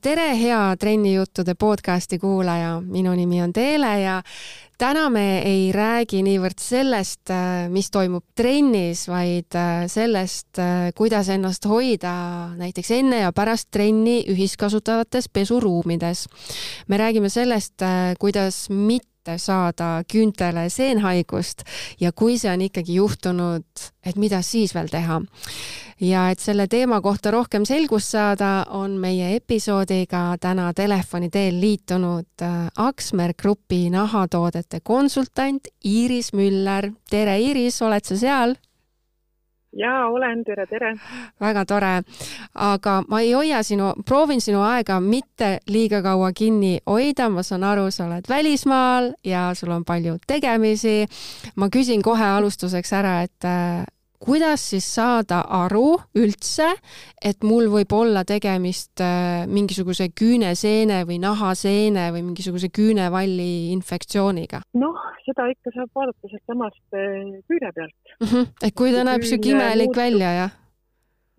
tere, hea Trennijuttude podcasti kuulaja, minu nimi on Teele ja täna me ei räägi niivõrd sellest, mis toimub trennis, vaid sellest, kuidas ennast hoida näiteks enne ja pärast trenni ühiskasutavates pesuruumides. me räägime sellest, kuidas mitte saada küüntele seenhaigust ja kui see on ikkagi juhtunud, et mida siis veel teha. Ja et selle teema kohta rohkem selgust saada, on meie episoodiga täna telefoni teel liitunud äh, Aksmer Grupi nahatoodete konsultant Iiris Müller. tere, Iiris, oled sa seal? jaa, olen, tere, tere! väga tore. aga ma ei hoia sinu, proovin sinu aega mitte liiga kaua kinni hoida, ma saan aru, sa oled välismaal ja sul on palju tegemisi. ma küsin kohe alustuseks ära, et kuidas siis saada aru üldse, et mul võib olla tegemist äh, mingisuguse küüneseene või nahaseene või mingisuguse küünevalli infektsiooniga? noh, seda ikka saab vaadata sealtsamast äh, küüne pealt mm. -hmm. et kui ta näeb sihuke imelik muutub, välja, jah?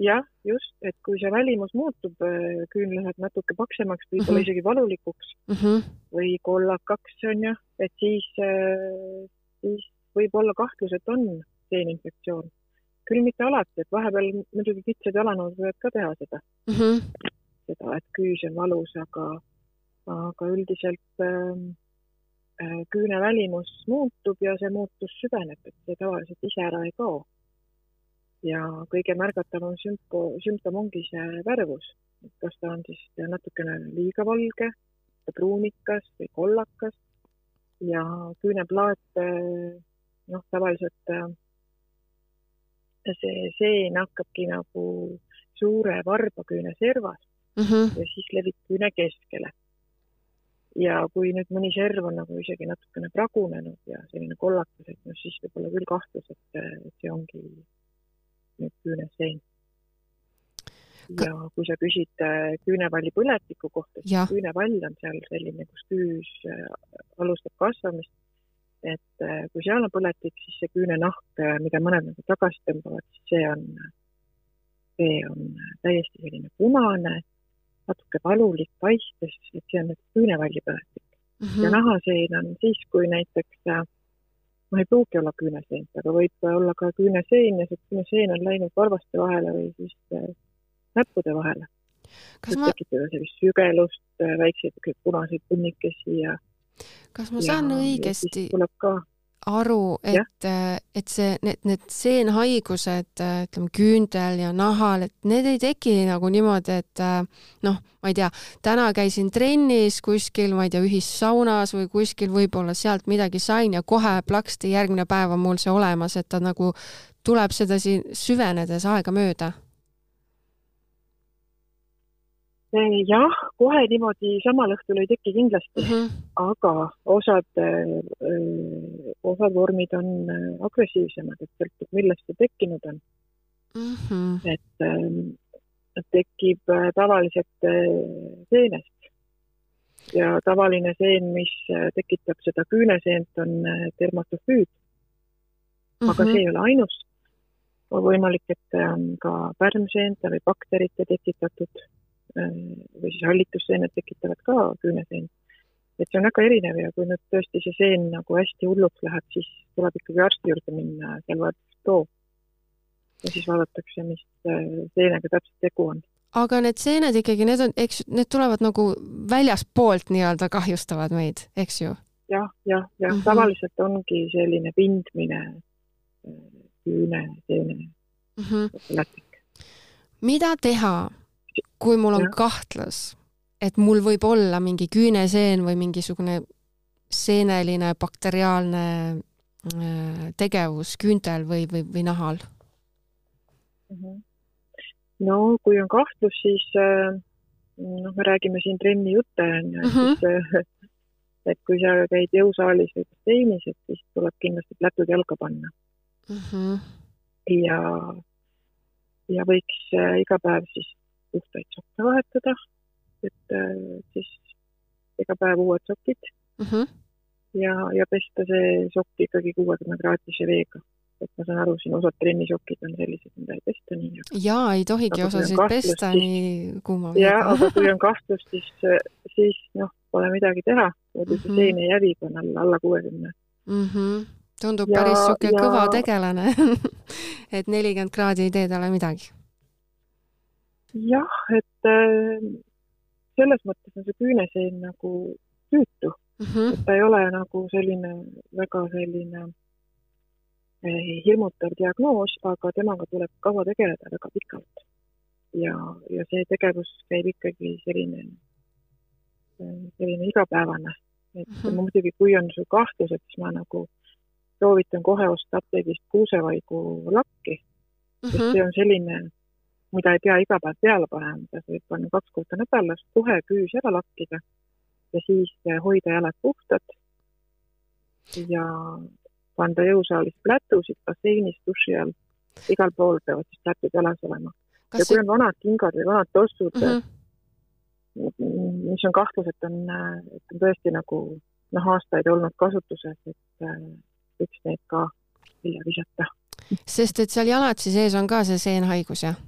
jah, just, et kui see välimus muutub, äh, küün läheb natuke paksemaks, võib-olla mm -hmm. isegi valulikuks mm -hmm. või kollakaks, on ju, et siis, siis võib olla kahtlus, et on seeninfektsioon küll mitte alati, et vahepeal muidugi kitsad jalanõud võivad ka teha seda mm, -hmm. seda, et küüs on valus, aga, aga üldiselt ähm, äh, küüne välimus muutub ja see muutus süveneb, et see tavaliselt ise ära ei kao. ja kõige märgatavam sümpo-, sümptom ongi see värvus, et kas ta on siis natukene liiga valge, pruunikas või kollakas ja küüneplaat äh, noh, tavaliselt äh, see seen hakkabki nagu suure varbaküüne servast mm -hmm. ja siis levib küüne keskele. ja kui nüüd mõni serv on nagu isegi natukene pragunenud ja selline kollakas, et noh, siis võib olla küll kahtlus, et, see ongi nüüd küüneseen. ja kui sa küsid äh, küünevalli põletiku kohta, siis küünevall on seal selline, kus küüs äh, alustab kasvamist et äh, kui seal on põletik, siis see küünenahk, äh, mida mõned nagu tagasi tõmbavad, siis see on, see on täiesti selline punane, natuke valulik paistes, et see on nagu küünevallipõletik mm. -hmm. ja nahaseen on siis, kui näiteks äh, noh, ei pruugi olla küüneseent, aga võib olla ka küüneseen ja see küüneseen on läinud varvaste vahele või siis näppude vahele. kas ma tekitada sellist sügelust, väikseid punaseid punnikesi ja kas ma saan ja, õigesti aru, et, et see, need, need seenhaigused, ütleme küüntel ja nahal, et need ei teki nagu niimoodi, et noh, ma ei tea, täna käisin trennis kuskil, ma ei tea, ühissaunas või kuskil võib-olla sealt midagi sain ja kohe plaksti järgmine päev on mul see olemas, et ta nagu tuleb sedasi süvenedes aegamööda jah, kohe niimoodi samal õhtul ei teki kindlasti mm, -hmm. aga osad, äh, osad vormid on äh, agressiivsemad, et sõltub, millest see tekkinud on mm. -hmm. et ähm, tekib äh, tavaliselt seenest ja tavaline seen, mis tekitab seda küüneseent, on dermatofüüd mm. -hmm. aga see ei ole ainus. on võimalik, et on ka pärmseente või bakterite tekitatud Äh, või siis hallitusseened tekitavad ka küüneseent. et see on väga erinev ja kui nüüd tõesti see seen nagu hästi hulluks läheb, siis tuleb ikkagi arsti juurde minna, seal vaadatakse too. ja siis vaadatakse, mis äh, seenega täpselt tegu on aga need seened ikkagi, need on, eks need tulevad nagu väljaspoolt nii-öelda kahjustavad meid, eks ju ja,? jah, jah, jah mm -hmm., tavaliselt ongi selline pindmine äh, küüne, seene mm -hmm. mida teha, kui mul on ja. kahtlus, et mul võib olla mingi küüneseen või mingisugune seeneline bakteriaalne äh, tegevus küüntel või, või, või nahal? -hmm. no kui on kahtlus, siis äh, noh, me räägime siin trenni jutte on ju, et -hmm. siis äh, et kui sa käid jõusaalis või basseinis, et siis tuleb kindlasti plätud jalga panna mm. -hmm. ja, ja võiks iga päev siis puhtaid sokke vahetada, et äh, siis iga päev uued sokid mm. -hmm. ja, ja pesta see sokk ikkagi kuuekümne kraadise veega. et ma saan aru, siin osad trennisokid on sellised, mida ei pesta nii. jaa, ei tohigi osasid pesta nii kuuma veega. jah, aga kui on kahtlus, siis, siis noh, pole midagi teha, muidu see seen ei hävi, kui on alla, alla kuuekümne mm. -hmm. tundub ja, päris niisugune ja... kõva tegelane et nelikümmend kraadi ei tee talle midagi. Jah, et äh, selles mõttes on see küüneseen nagu tüütu mm, -hmm. et ta ei ole nagu selline väga selline eh, hirmutav diagnoos, aga temaga tuleb kaua tegeleda väga pikalt. ja, ja see tegevus käib ikkagi selline, eh, selline igapäevane et mm -hmm. muidugi, kui on sul kahtlused, siis ma nagu soovitan kohe osta apteegist kuusevaigu lakki mm, -hmm. sest mhm. see on selline, mida ei pea iga päev peale panema, mida sa võid panna kaks korda nädalas, kohe küüs ära lakkida ja siis eh, hoida jalad puhtad ja kanda jõusaalis plätusid basseinis, duši all, igal pool peavad siis plätud jalas olema. ja kui on vanad kingad või vanad tossud mm, -hmm mis on kahtlus, et on, et on tõesti nagu noh, aastaid olnud kasutuses, et äh, võiks need ka vilja visata. sest et seal jalatsi sees on ka see seenhaigus, jah?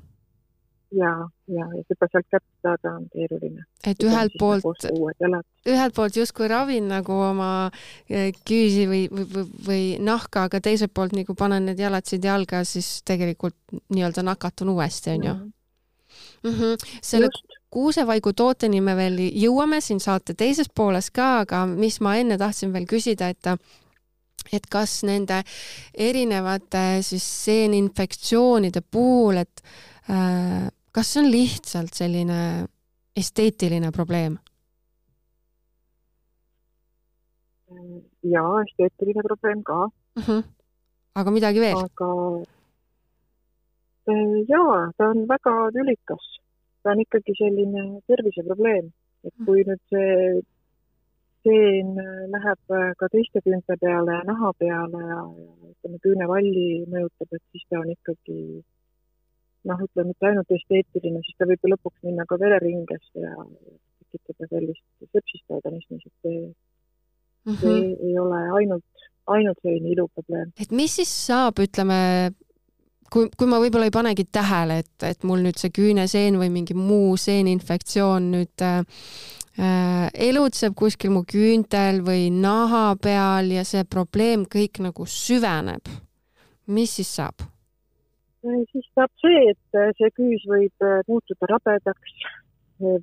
Ja, ja, ja seda sealt kätte saada on keeruline. et ühelt poolt, ühelt poolt justkui ravin nagu oma äh, küüsi või, või, või, nahka, aga teiselt poolt nagu panen need jalatsid jalga, siis tegelikult nii-öelda nakatun uuesti, onju. Mhm. selle Just kuusevaigu tooteni me veel jõuame siin saate teises pooles ka, aga mis ma enne tahtsin veel küsida, et et kas nende erinevate siis seeninfektsioonide puhul, et äh, kas see on lihtsalt selline esteetiline probleem? jaa, esteetiline probleem ka uh. Mhm. -huh. aga midagi veel? aga äh, jaa, ta on väga tülikas ta on ikkagi selline terviseprobleem, et kui nüüd see seen läheb ka teiste küünte peale ja naha peale ja, ja ütleme, küünevalli mõjutab, et siis ta on ikkagi noh, ütleme mitte ainult esteetiline, siis ta võib ju lõpuks minna ka vereringesse ja tekitada sellist sepsist organismis, et see mm, -hmm. see ei ole ainult, ainult selline iluprobleem. et mis siis saab, ütleme, kui, kui ma võib-olla ei panegi tähele, et, et mul nüüd see küüneseen või mingi muu seeninfektsioon nüüd äh, äh, elutseb kuskil mu küüntel või naha peal ja see probleem kõik nagu süveneb, mis siis saab? Siis saab see, et äh, see küüs võib äh, muutuda rabedaks,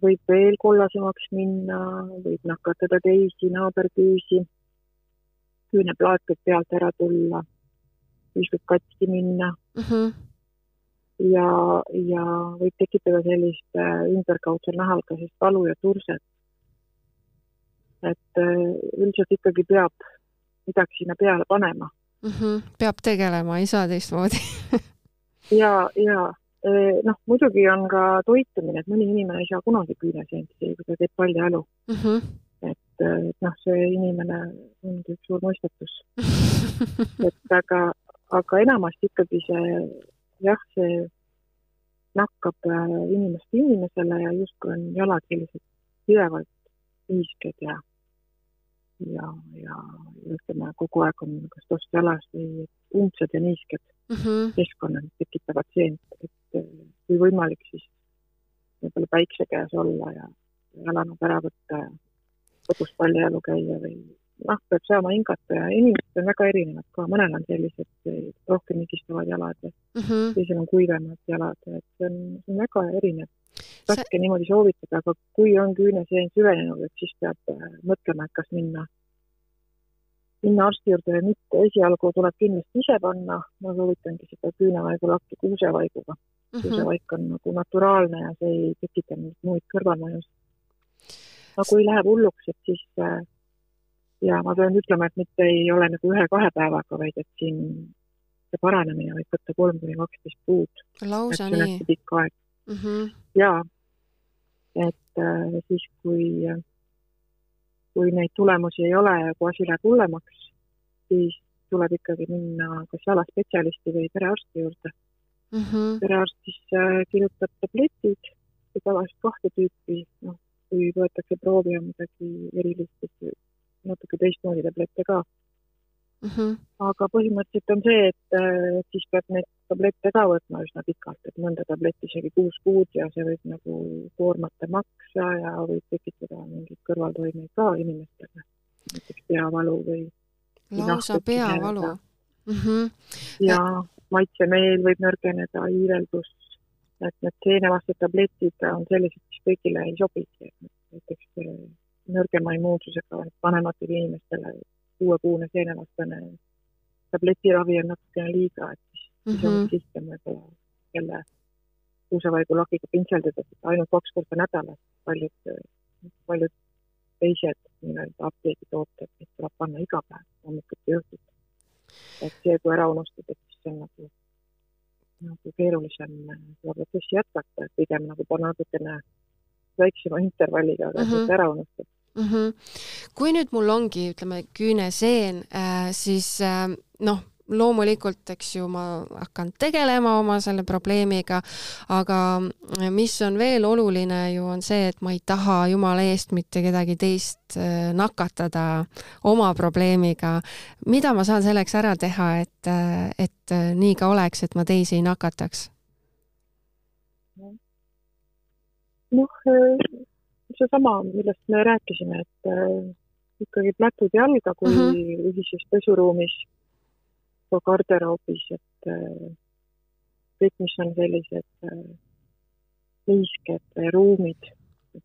võib veel kollasemaks minna, võib nakatada teisi naaberküüsi, küüneplaat võib pealt ära tulla siis võib katki minna. Mhm. -huh. ja, ja võib tekitada sellist äh, ümberkaudsel nahal ka sellist valu ja turset. et äh, üldiselt ikkagi peab midagi sinna peale panema. Mhm. -huh. peab tegelema, ei saa teistmoodi ja, ja noh, muidugi on ka toitumine, et mõni inimene ei saa kunagi küüneseent, kui ta teeb palja elu uh. Mhm. -huh et, et noh, see inimene ongi üks suur mõistatus et aga, aga enamasti ikkagi see jah, see nakkab inimest inimesele ja justkui on jalad sellised pidevalt niisked ja ja, ja ütleme, kogu aeg on kas tost jalas või umbsed ja niisked mm -hmm. keskkonnad tekitavad seent, et kui võimalik, siis võib-olla päikse käes olla ja jalanud ära võtta ja kodus paljajalu käia või noh, peab saama hingata ja inimesed on väga erinevad ka, mõnel on sellised rohkem higistavad jalad ja mm -hmm. teisel on kuivemad jalad, et see on, see on väga erinev. raske see... niimoodi soovitada, aga kui on küüneseen süvenenud, et siis peab äh, mõtlema, et kas minna, minna arsti juurde või mitte. esialgu tuleb kindlasti ise panna, ma soovitangi seda küünevaigu lakki kuusevaiguga mm. -hmm. kuusevaik on nagu naturaalne ja see ei tekita mingeid muid kõrvalmõjusid. aga kui läheb hulluks, et siis äh, ja ma pean ütlema, et mitte ei ole nagu ühe-kahe päevaga, vaid et siin see paranemine võib võtta kolm kuni kaksteist kuud. lausa nii? pikk aeg mm. -hmm. ja, et äh, siis, kui, kui neid tulemusi ei ole ja kui asi läheb hullemaks, siis tuleb ikkagi minna kas jalaspetsialisti või perearsti juurde mm. -hmm. perearst siis kirjutab tabletid, tavaliselt kahte tüüpi, noh, kui võetakse proovi on midagi erilist, natuke teistmoodi tablette ka. Mm. -hmm. aga põhimõtteliselt on see, et äh, siis peab neid tablette ka võtma üsna pikalt, et mõnda tabletti isegi kuus kuud ja see võib nagu koormata maksa ja võib tekitada mingeid kõrvaltoimeid ka inimestele, näiteks peavalu või. lausa peavalu? Mm -hmm. ja maitsemeel võib nõrgeneda, iiveldus, et need seenevastased tabletid on sellised, mis kõigile ei sobigi, et näiteks äh, nõrgema immuunsusega vanematele inimestele kuuekuune seenevastane tabletiravi on natukene liiga, et siis mm, -hmm. on lihtsam võib-olla jälle kuusevaigulakiga pintseldada ainult kaks korda nädalas. paljud, paljud teised nii-öelda apteegitooted, mis tuleb panna iga päev hommikuti õhtuti. et see, kui ära unustad, et siis see on nagu, nagu keerulisem seda protsessi jätkata, et pigem nagu panna natukene väiksema intervalliga, aga mm -hmm. ära unustad mm. -hmm. kui nüüd mul ongi, ütleme, küüneseen äh,, siis äh, noh, loomulikult, eks ju, ma hakkan tegelema oma selle probleemiga, aga mis on veel oluline ju, on see, et ma ei taha jumala eest mitte kedagi teist äh, nakatada oma probleemiga. mida ma saan selleks ära teha, et, äh, et äh, nii ka oleks, et ma teisi ei nakataks? noh, seesama, millest me rääkisime, et äh, ikkagi plätud jalga, kui mhm. -huh. ühises pesuruumis või garderoobis, et äh, kõik, mis on sellised äh, niisked ruumid,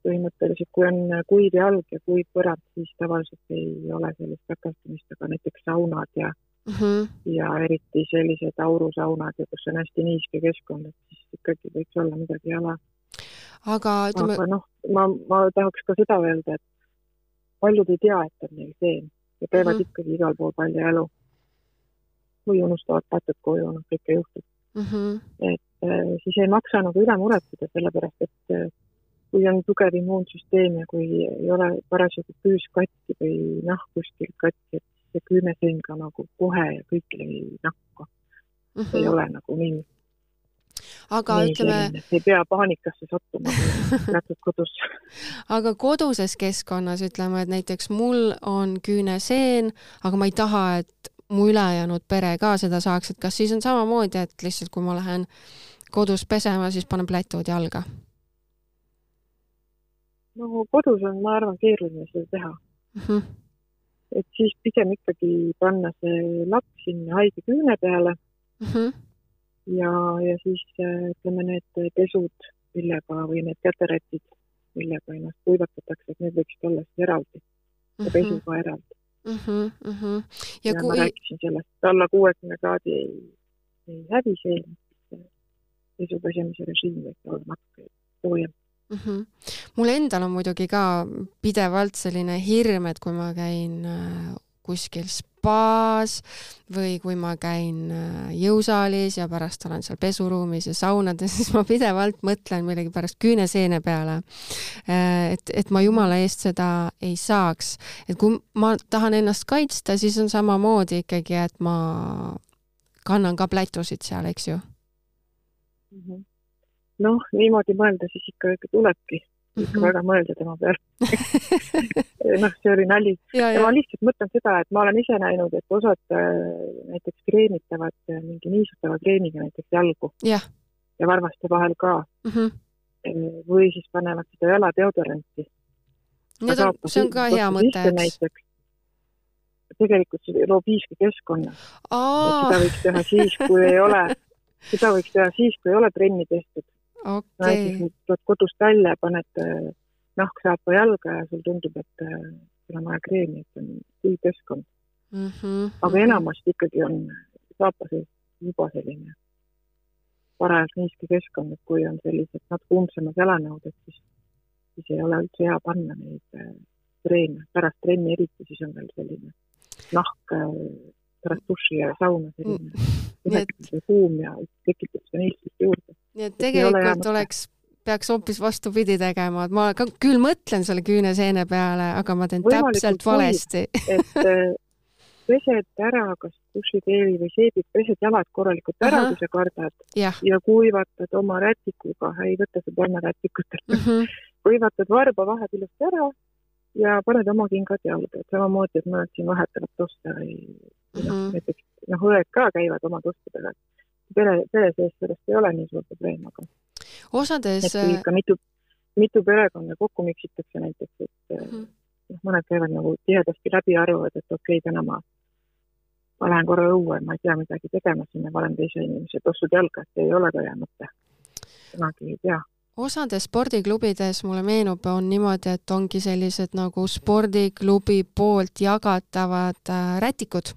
põhimõtteliselt kui on kuiv jalg ja kuiv põrand, siis tavaliselt ei ole sellist takastamist, aga näiteks saunad ja mhm. -huh. ja eriti sellised aurusaunad ja kus on hästi niiske keskkond, et siis ikkagi võiks olla midagi jala aga ütleme. aga noh, ma, ma tahaks ka seda öelda, et paljud ei tea, et on neil seen ja käivad mm -hmm. ikkagi igal pool palja elu. või unustavad patud koju, noh, kõike juhtub mm. -hmm. et äh, siis ei maksa nagu üle muretseda, sellepärast et äh, kui on tugev immuunsüsteem ja kui ei ole parasjagu püüs katki või nahk kuskil katki, et see küüneseen ka nagu kohe ja kõigile ei nakka mm. -hmm. ei ole nagu nii aga nii, ütleme. ei pea paanikasse sattuma, jätad kodus aga koduses keskkonnas ütleme, et näiteks mul on küüneseen, aga ma ei taha, et mu ülejäänud pere ka seda saaks, et kas siis on samamoodi, et lihtsalt kui ma lähen kodus pesema, siis panen plätud jalga? no kodus on, ma arvan, keeruline seda teha mm. -hmm. et siis pigem ikkagi panna see laps sinna haige küüne peale mm. -hmm ja, ja siis äh, ütleme, need pesud, millega või need käterätid, millega ennast kuivatatakse, et need võiksid olla siis eraldi ja mm -hmm. pesuga eraldi mm. -hmm, mm -hmm. ja, ja kui... ma rääkisin sellest, et alla kuuekümne kraadi ei, ei hävi see, pesu pesemise režiim võiks olla natuke soojem mm. -hmm. mul endal on muidugi ka pidevalt selline hirm, et kui ma käin äh, kuskil spaas või kui ma käin äh, jõusaalis ja pärast olen seal pesuruumis ja saunades, siis ma pidevalt mõtlen millegipärast küüneseene peale. Äh, et, et ma jumala eest seda ei saaks. et kui ma tahan ennast kaitsta, siis on samamoodi ikkagi, et ma kannan ka plätusid seal, eks ju -hmm.? noh, niimoodi mõelda siis ikka, tulebki mm -hmm. väga mõelda tema peale noh, see oli nali. ja, ja ma lihtsalt mõtlen seda, et ma olen ise näinud, et osad äh, näiteks kreemitavad äh, mingi niisutava kreemiga näiteks jalgu ja, ja varvaste vahel ka mm. -hmm. või siis panevad seda jaladeodoranti. Need on, see on ka hea mõte, eks tegelikult see loob iiske keskkonna. seda võiks teha siis, kui ei ole, seda võiks teha siis, kui ei ole trenni tehtud okay.. tuled kodust välja, paned äh, nahksaapa jalga ja sul tundub, et äh, sul on vaja kreemi, et on kuiv keskkond mm. -hmm. aga enamasti ikkagi on saapa sees juba selline parajalt niiske keskkond, et kui on sellised natuke umbsemad jalanõuded, siis, siis ei ole üldse hea panna neid äh, treene, pärast trenni eriti, siis on veel selline nahk pärast duši ja sauna selline mm. et... kuum ja tekitab seda niiskust juurde nii et tegelikult oleks, peaks hoopis vastupidi tegema, et ma ka küll mõtlen selle küüneseene peale, aga ma teen täpselt valesti. et äh, pesed ära kas dušikeeli või seebid, pesed jalad korralikult ära, kui sa kardad ja. ja kuivatad oma rätikuga, ei võta seda panna rätikutelt mm, -hmm. kuivatad varba vahed ilusti ära ja paned oma kingad jalga, et samamoodi, et mõned siin vahetavad toste või mm -hmm. noh, mhm. näiteks noh, õed ka käivad oma tostidega. Pere, pere sees sellest ei ole nii suur probleem, aga osades et kui ikka mitu, mitu perekonda kokku miksitakse näiteks, et mm -hmm. noh, mõned käivad nagu tihedasti läbi, arvavad, et okei okay,, täna ma ma lähen korra õue, ma ei tea midagi tegema sinna, panen teise inimese tossud jalga, et ei ole ka hea mõte. kunagi ei tea osades spordiklubides mulle meenub, on niimoodi, et ongi sellised nagu spordiklubi poolt jagatavad äh, rätikud,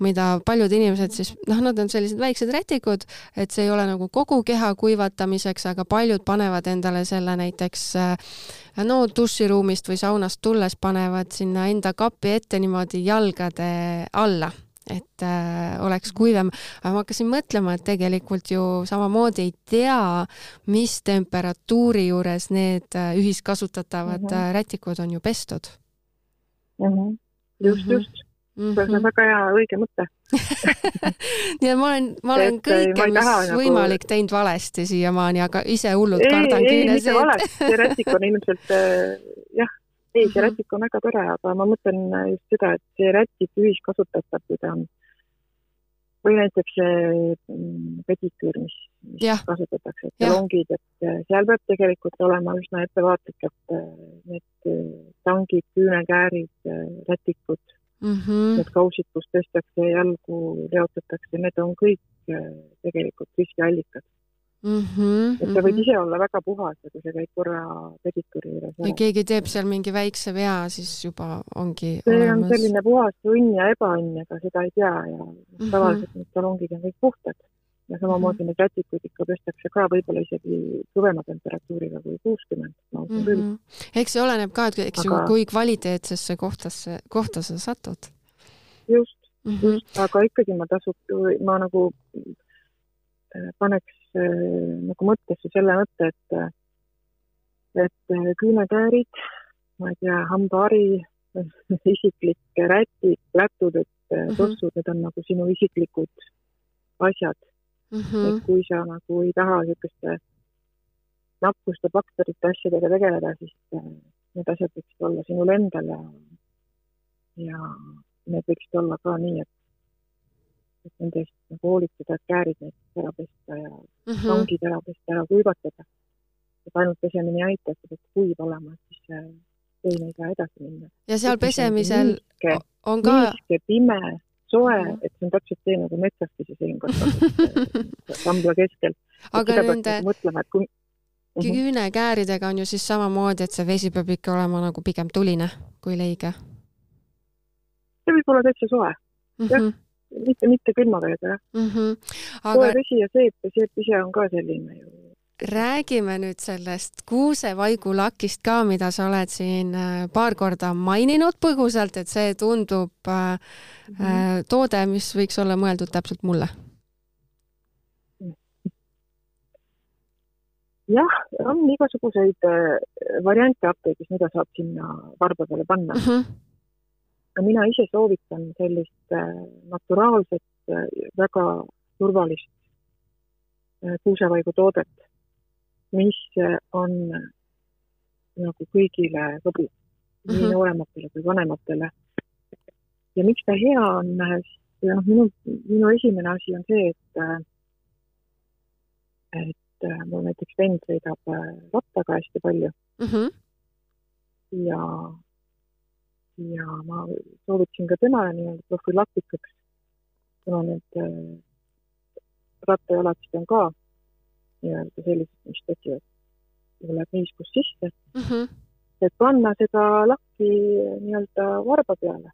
mida paljud inimesed siis, noh, nad on sellised väiksed rätikud, et see ei ole nagu kogu keha kuivatamiseks, aga paljud panevad endale selle näiteks äh, no duširuumist või saunast tulles panevad sinna enda kapi ette niimoodi jalgade alla et äh, oleks kuivem. aga ma hakkasin mõtlema, et tegelikult ju samamoodi ei tea, mis temperatuuri juures need äh, ühiskasutatavad mm -hmm. rätikud on ju pestud mm. -hmm. just mm, -hmm. just Mm -hmm. see on väga hea õige mõte et ma olen, ma olen et, kõike, mis nagu... võimalik teinud valesti siiamaani, aga ise hullult kardan küüneseid. see rätik on ilmselt jah, ei, see mhm. rätik on väga tore, aga ma mõtlen just seda, et see rätik ühiskasutatav, kui ta on või näiteks see mm, pediküür, mis, mis ja. kasutatakse, et salongid, et äh, seal peab tegelikult olema üsna ettevaatlik, et äh, need äh, tangid, küünekäärid, rätikud mm, -hmm. need kausid, kus tõstakse jalgu, leotatakse, need on kõik tegelikult riskiallikad mm. -hmm, et ta võib mm -hmm. ise olla väga puhas kui sa käid korra pediküüri juures. ja keegi teeb seal mingi väikse vea, siis juba ongi see olemas. on selline puhas õnn ja ebaõnn, ega seda ei tea ja mm -hmm. tavaliselt need salongid on kõik puhtad. Ja samamoodi -hmm. need rätikuid ikka pestakse ka võib-olla isegi kõvema temperatuuriga kui kuuskümmend, ma usun mm -hmm. küll. eks see oleneb ka, et eks aga... ju, kui kvaliteetsesse kohtasse, kohta sa satud. just mm, -hmm. just, aga ikkagi ma tasub, ma nagu äh, paneks Äh, nagu mõttesse selle mõtte, et, et äh, küünekäärid, ma ei tea, hambahari, isiklik räti, plätud, et mm -hmm. tossud, need on nagu sinu isiklikud asjad mm. -hmm. et kui sa nagu ei taha niisuguste nakkuste, bakterite asjadega tegeleda, siis need asjad võiksid olla sinul endal ja, ja need võiksid olla ka nii, et et nende eest nagu hoolitseda, et käärid näiteks ära pesta ja mm -hmm. rongid ära pesta, ära kuivatada. et ainult pesemine ei aita, et see peab kuiv olema, et siis vein ei saa edasi minna. ja seal pesemisel niiske, on ka niiske, pime, soe -hmm. et see on täpselt see nagu metsaski see seenkasvatus rambla keskel. aga nende mõtlema, kui mhm. küünekääridega on ju siis samamoodi, et see vesi peab ikka olema nagu pigem tuline kui leige? see võib olla täitsa soe mm. -hmm. jah, mitte, mitte külmaveega, jah mm. -hmm. Aga... soe vesi ja seep ja seep ise on ka selline ju. räägime nüüd sellest kuusevaigulakist ka, mida sa oled siin äh, paar korda maininud põgusalt, et see tundub mm -hmm. toode, mis võiks olla mõeldud täpselt mulle jah, on igasuguseid variante apteegis, mida saab sinna varba peale panna mm. -hmm mina ise soovitan sellist äh, naturaalset, äh, väga turvalist äh, kuusevaigu toodet, mis on nagu kõigile sobib mm, -hmm. nii mhm. noorematele kui vanematele. ja miks ta hea on, noh, minu, minu esimene asi on see, et, et mul näiteks vend sõidab rattaga hästi palju mm. -hmm. ja ja ma soovitasin ka temale nii-öelda profülaktikaks, kuna need äh, rattajalatsid on ka nii-öelda sellised, mis tekivad, tuleb niiskus sisse mm, -hmm. et panna seda lakki nii-öelda varba peale.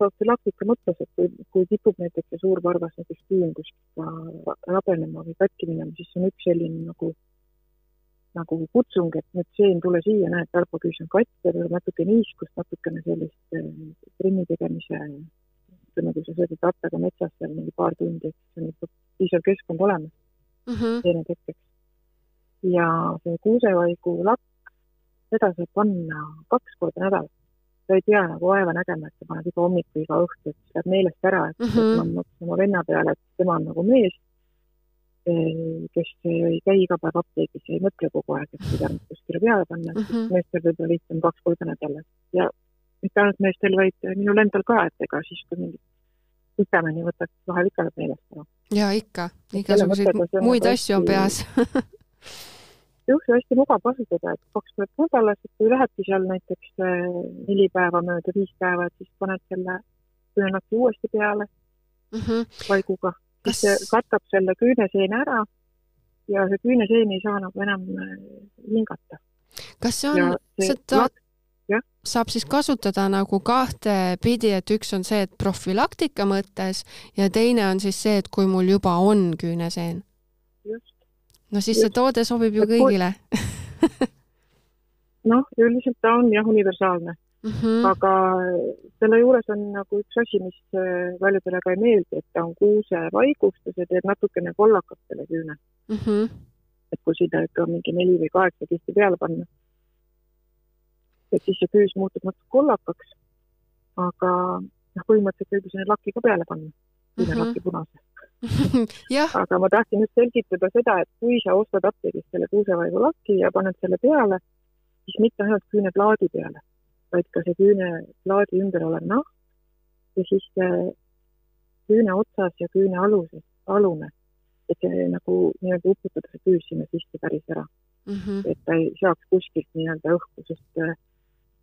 Profülaktika mõttes, et kui, kui kipub näiteks see suur varvas näiteks küün kuskilt rabenema või katki minema, siis see on üks selline nagu nagu kutsung, et nüüd Seen, tule siia, näed, tarbaküüs on katki, natuke niiskust, natukene sellist äh, trenni tegemise, ütleme, kui sa sõidad rattaga metsas seal mingi paar tundi, et siis on ikka piisav keskkond olemas mm -hmm. seene tekkeks. ja see kuusevaigu lakk, seda saab panna kaks korda nädalas. Sa ei pea nagu vaeva nägema, et sa paned iga hommiku, iga õhtu, et see läheb meelest ära, et mm -hmm. ma mõtlesin oma venna peale, et tema on nagu mees kes ei käi iga päev apteegis ja ei mõtle kogu aeg, et mida kuskile peale panna mm, -hmm. meestel võib-olla lihtsam kaks korda nädalas ja mitte ainult meestel, vaid minul endal ka, et ega siis, kui mingit vitamiini võtad, vahel ikka läheb meelest ära. ja ikka, igasuguseid muid asju on peas juhtu hästi mugav kasutada, et kaks korda nädalas, et kui lähebki seal näiteks äh, neli päeva mööda, viis päeva, et siis paned selle küünlaki uuesti peale mm -hmm. vaiguga, siis see katab selle küüneseene ära ja see küüneseen ei saa nagu enam hingata. Äh, kas see on, seda ja? saab siis kasutada nagu kahte pidi, et üks on see, et profülaktika mõttes ja teine on siis see, et kui mul juba on küüneseen? No siis see toode sobib ju kõigile noh, üldiselt ta on jah, universaalne mm. -hmm. aga selle juures on nagu üks asi, mis äh, paljudele ka ei meeldi, et ta on kuusevaigust ja teeb natukene kollakaks selle küüne mm. -hmm. et kui sinna ikka mingi neli või kaheksa kihti peale panna, et siis see küüs muutub natuke kollakaks. aga noh, põhimõtteliselt võib ju sinna laki ka peale panna, küünelaki mm -hmm. punase aga ma tahtsin just selgitada seda, et kui sa ostad apteegist selle kuusevaigu laki ja paned selle peale, siis mitte ainult küüneplaadi peale, vaid ka see küüneplaadi ümber olev nahk ja siis küüne otsas ja küüne aluses, alune, et see nagu nii-öelda uputada see küüs sinna sisse päris ära mm. -hmm. et ta ei saaks kuskilt nii-öelda õhku, sest äh,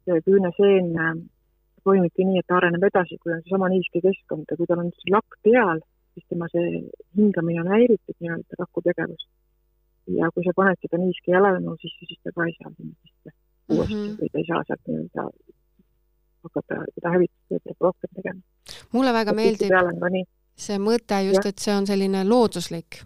see küüneseen äh, toimibki nii, et ta areneb edasi, kui on seesama niiske keskkond ja kui tal on lakk peal siis tema see hingamine on häiritud nii-öelda rakutegevus. ja kui sa paned seda niiske jalanõu sisse, siis ta ka ei saa sinna sisse uuesti mm -hmm. või ta ei saa sealt nii-öelda hakata seda hävitustööd rohkem tegema. mulle väga ja meeldib see mõte just, et see on selline looduslik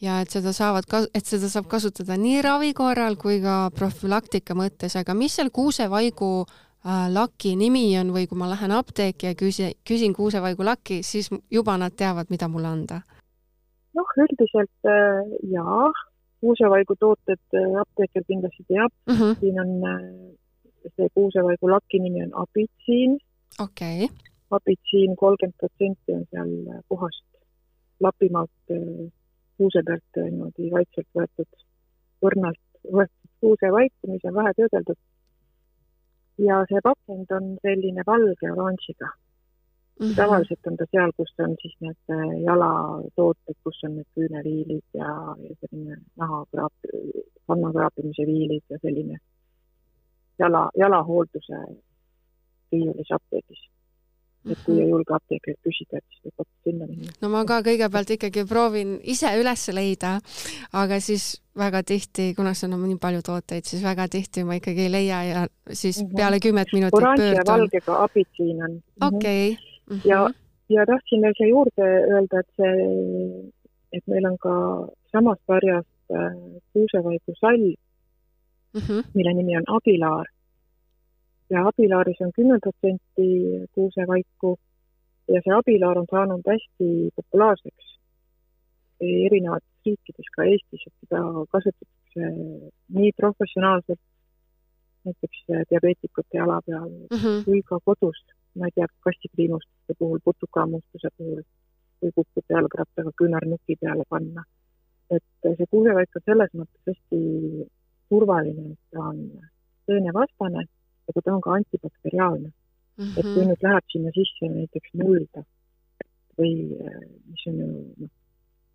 ja et seda saavad, et seda saab kasutada nii ravi korral kui ka profülaktika mõttes, aga mis seal kuusevaigu Äh, laki nimi on või kui ma lähen apteeki ja küsin, küsin kuusevaigu laki, siis juba nad teavad, mida mulle anda? noh, üldiselt äh, jaa, kuusevaigu tooted äh, apteeker kindlasti teab mm, -hmm. siin on see kuusevaigu laki nimi on abitsiin. okei okay.. abitsiin kolmkümmend protsenti on seal puhast Lapimaalt kuuse pealt niimoodi vaikselt võetud, õrnalt võetud kuusevaiku, mis on vähe töödeldud ja see pakend on selline valge oranžiga mm. -hmm. tavaliselt on ta seal, kus on siis need äh, jalatooted, kus on need küüneriilid ja, ja selline nahakraap, kanna kraapimise viilid ja selline jala, jalahoolduse riiulis apteegis et kui ei julge apteekrilt küsida, et siis võib hoopis sinna minna. no ma ka kõigepealt ikkagi proovin ise üles leida, aga siis väga tihti, kuna seal on nii palju tooteid, siis väga tihti ma ikkagi ei leia ja siis -hmm. peale kümmet minutit oranži pöördun. oranži ja valgega abitsiin on. okei. Mhm. ja, ja tahtsin veel siia juurde öelda, et see, et meil on ka samast sarjast äh, kuusevaigu salv mm, -hmm. mille nimi on abilaar ja abilaaris on kümme protsenti kuusevaiku ja see abilaar on saanud hästi populaarseks erinevates riikides, ka Eestis, et seda kasutatakse nii professionaalselt, näiteks diabeetikute jala peal mm -hmm. kui ka kodus, ma ei tea, kastipriimustuste puhul, putukahammustuse puhul või kukkuda jalgrattaga küünarnuki peale panna. et see kuusevaik on selles mõttes hästi turvaline, et ta on seenevastane aga ta on ka antibakteriaalne mm. -hmm. et kui mhm. nüüd läheb sinna sisse näiteks mulda või mis on ju noh,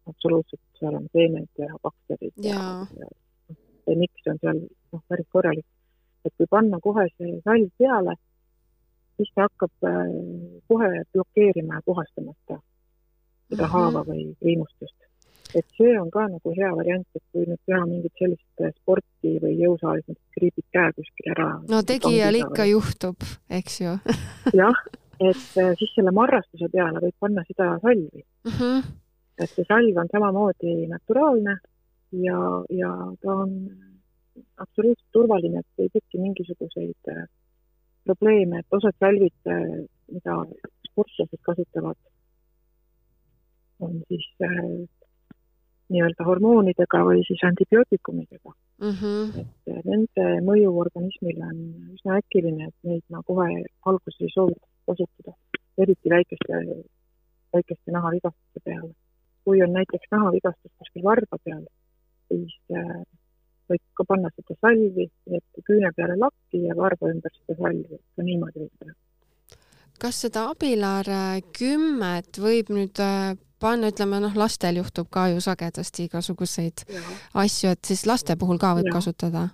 absoluutselt, seal on seened ja bakterid ja, ja, ja see miks on seal noh, päris korralik. et kui panna kohe see salv peale, siis ta hakkab äh, kohe blokeerima ja puhastama seda, mm -hmm. haava või riimustust et see on ka nagu hea variant, et kui nüüd teha mingit sellist äh, sporti või jõusaalis, näiteks kriibid käe kuskil ära. no tegijal ikka või... juhtub, eks ju jah, et äh, siis selle marrastuse peale võib panna seda salvi mm. -hmm. et see salv on samamoodi naturaalne ja, ja ta on absoluutselt turvaline, et ei teki mingisuguseid äh, probleeme, et osad salvid, mida sportlased kasutavad, on siis äh, nii-öelda hormoonidega või siis antibiootikumidega mm. -hmm. et eh, nende mõju organismile on üsna äkiline, et neid ma kohe alguses ei soovita kasutada, eriti väikeste, väikeste nahavigastuste peale. kui on näiteks nahavigastus kuskil varba peal, siis äh, võib ka panna seda salvi, et küüne peale lakki ja varba ümber seda salvi, ka niimoodi võib teha. kas seda abilar kümmet võib nüüd äh, panna, ütleme noh, lastel juhtub ka ju sagedasti igasuguseid ja. asju, et siis laste puhul ka võib ja. kasutada?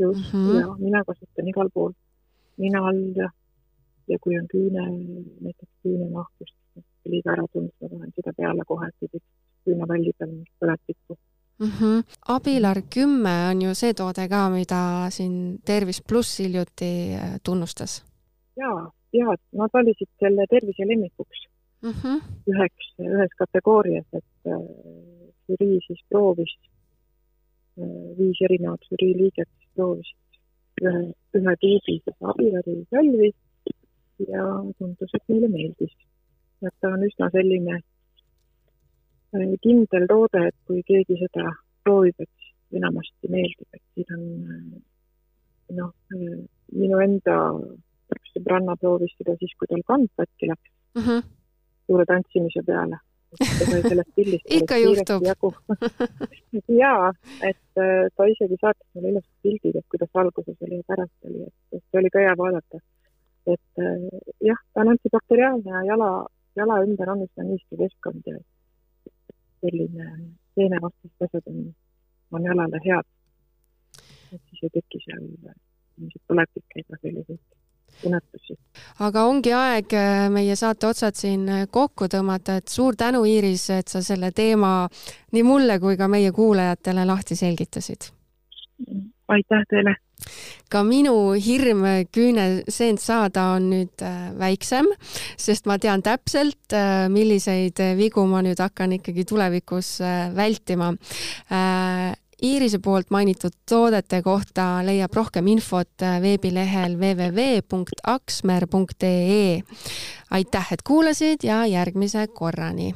just mm, -hmm. ja mina kasutan igal pool, nina all ja, ja kui on küüne, näiteks küünenahkust liiga ära tundnud, ma panen seda peale kohe, et ei küünevälli peal mingit põletikku mm. -hmm. abilar kümme on ju see toode ka, mida siin Tervis pluss hiljuti äh, tunnustas. ja, ja nad valisid selle tervise lemmikuks mm -hmm. üheks, ühes kategoorias, et äh, žürii siis proovis äh,, viis erinevat žürii liiget proovisid ühe, ühe tuubi seda abiväri salvi ja tundus, et neile meeldis. et ta on üsna selline äh, kindel toode, et kui keegi seda proovib, et enamasti meeldib, et siin on noh, minu enda sõbranna proovis seda siis, kui tal kand katki läks mm. -hmm suure tantsimise peale. sellest pildist ikka juhtub. jaa, et äh, ta isegi saatis mulle ilusad pildid, et kuidas alguses oli ja pärast oli, et see oli ka hea vaadata. et äh, jah, ta on antibakteriaalne ja jala, jala ümber on üsna niiske keskkond ja selline seenevastased asjad on, on jalale head. et siis ei teki seal selliseid põletikuid ega selliseid tunnetusi. aga ongi aeg äh, meie saate otsad siin äh, kokku tõmmata, et suur tänu, Iiris, et sa selle teema nii mulle kui ka meie kuulajatele lahti selgitasid. aitäh teile! ka minu hirm küüneseent saada on nüüd äh, väiksem, sest ma tean täpselt, milliseid vigu ma nüüd hakkan ikkagi tulevikus vältima Iirise poolt mainitud toodete kohta leiab rohkem infot veebilehel www.aksmer.ee. aitäh, et kuulasid ja järgmise korrani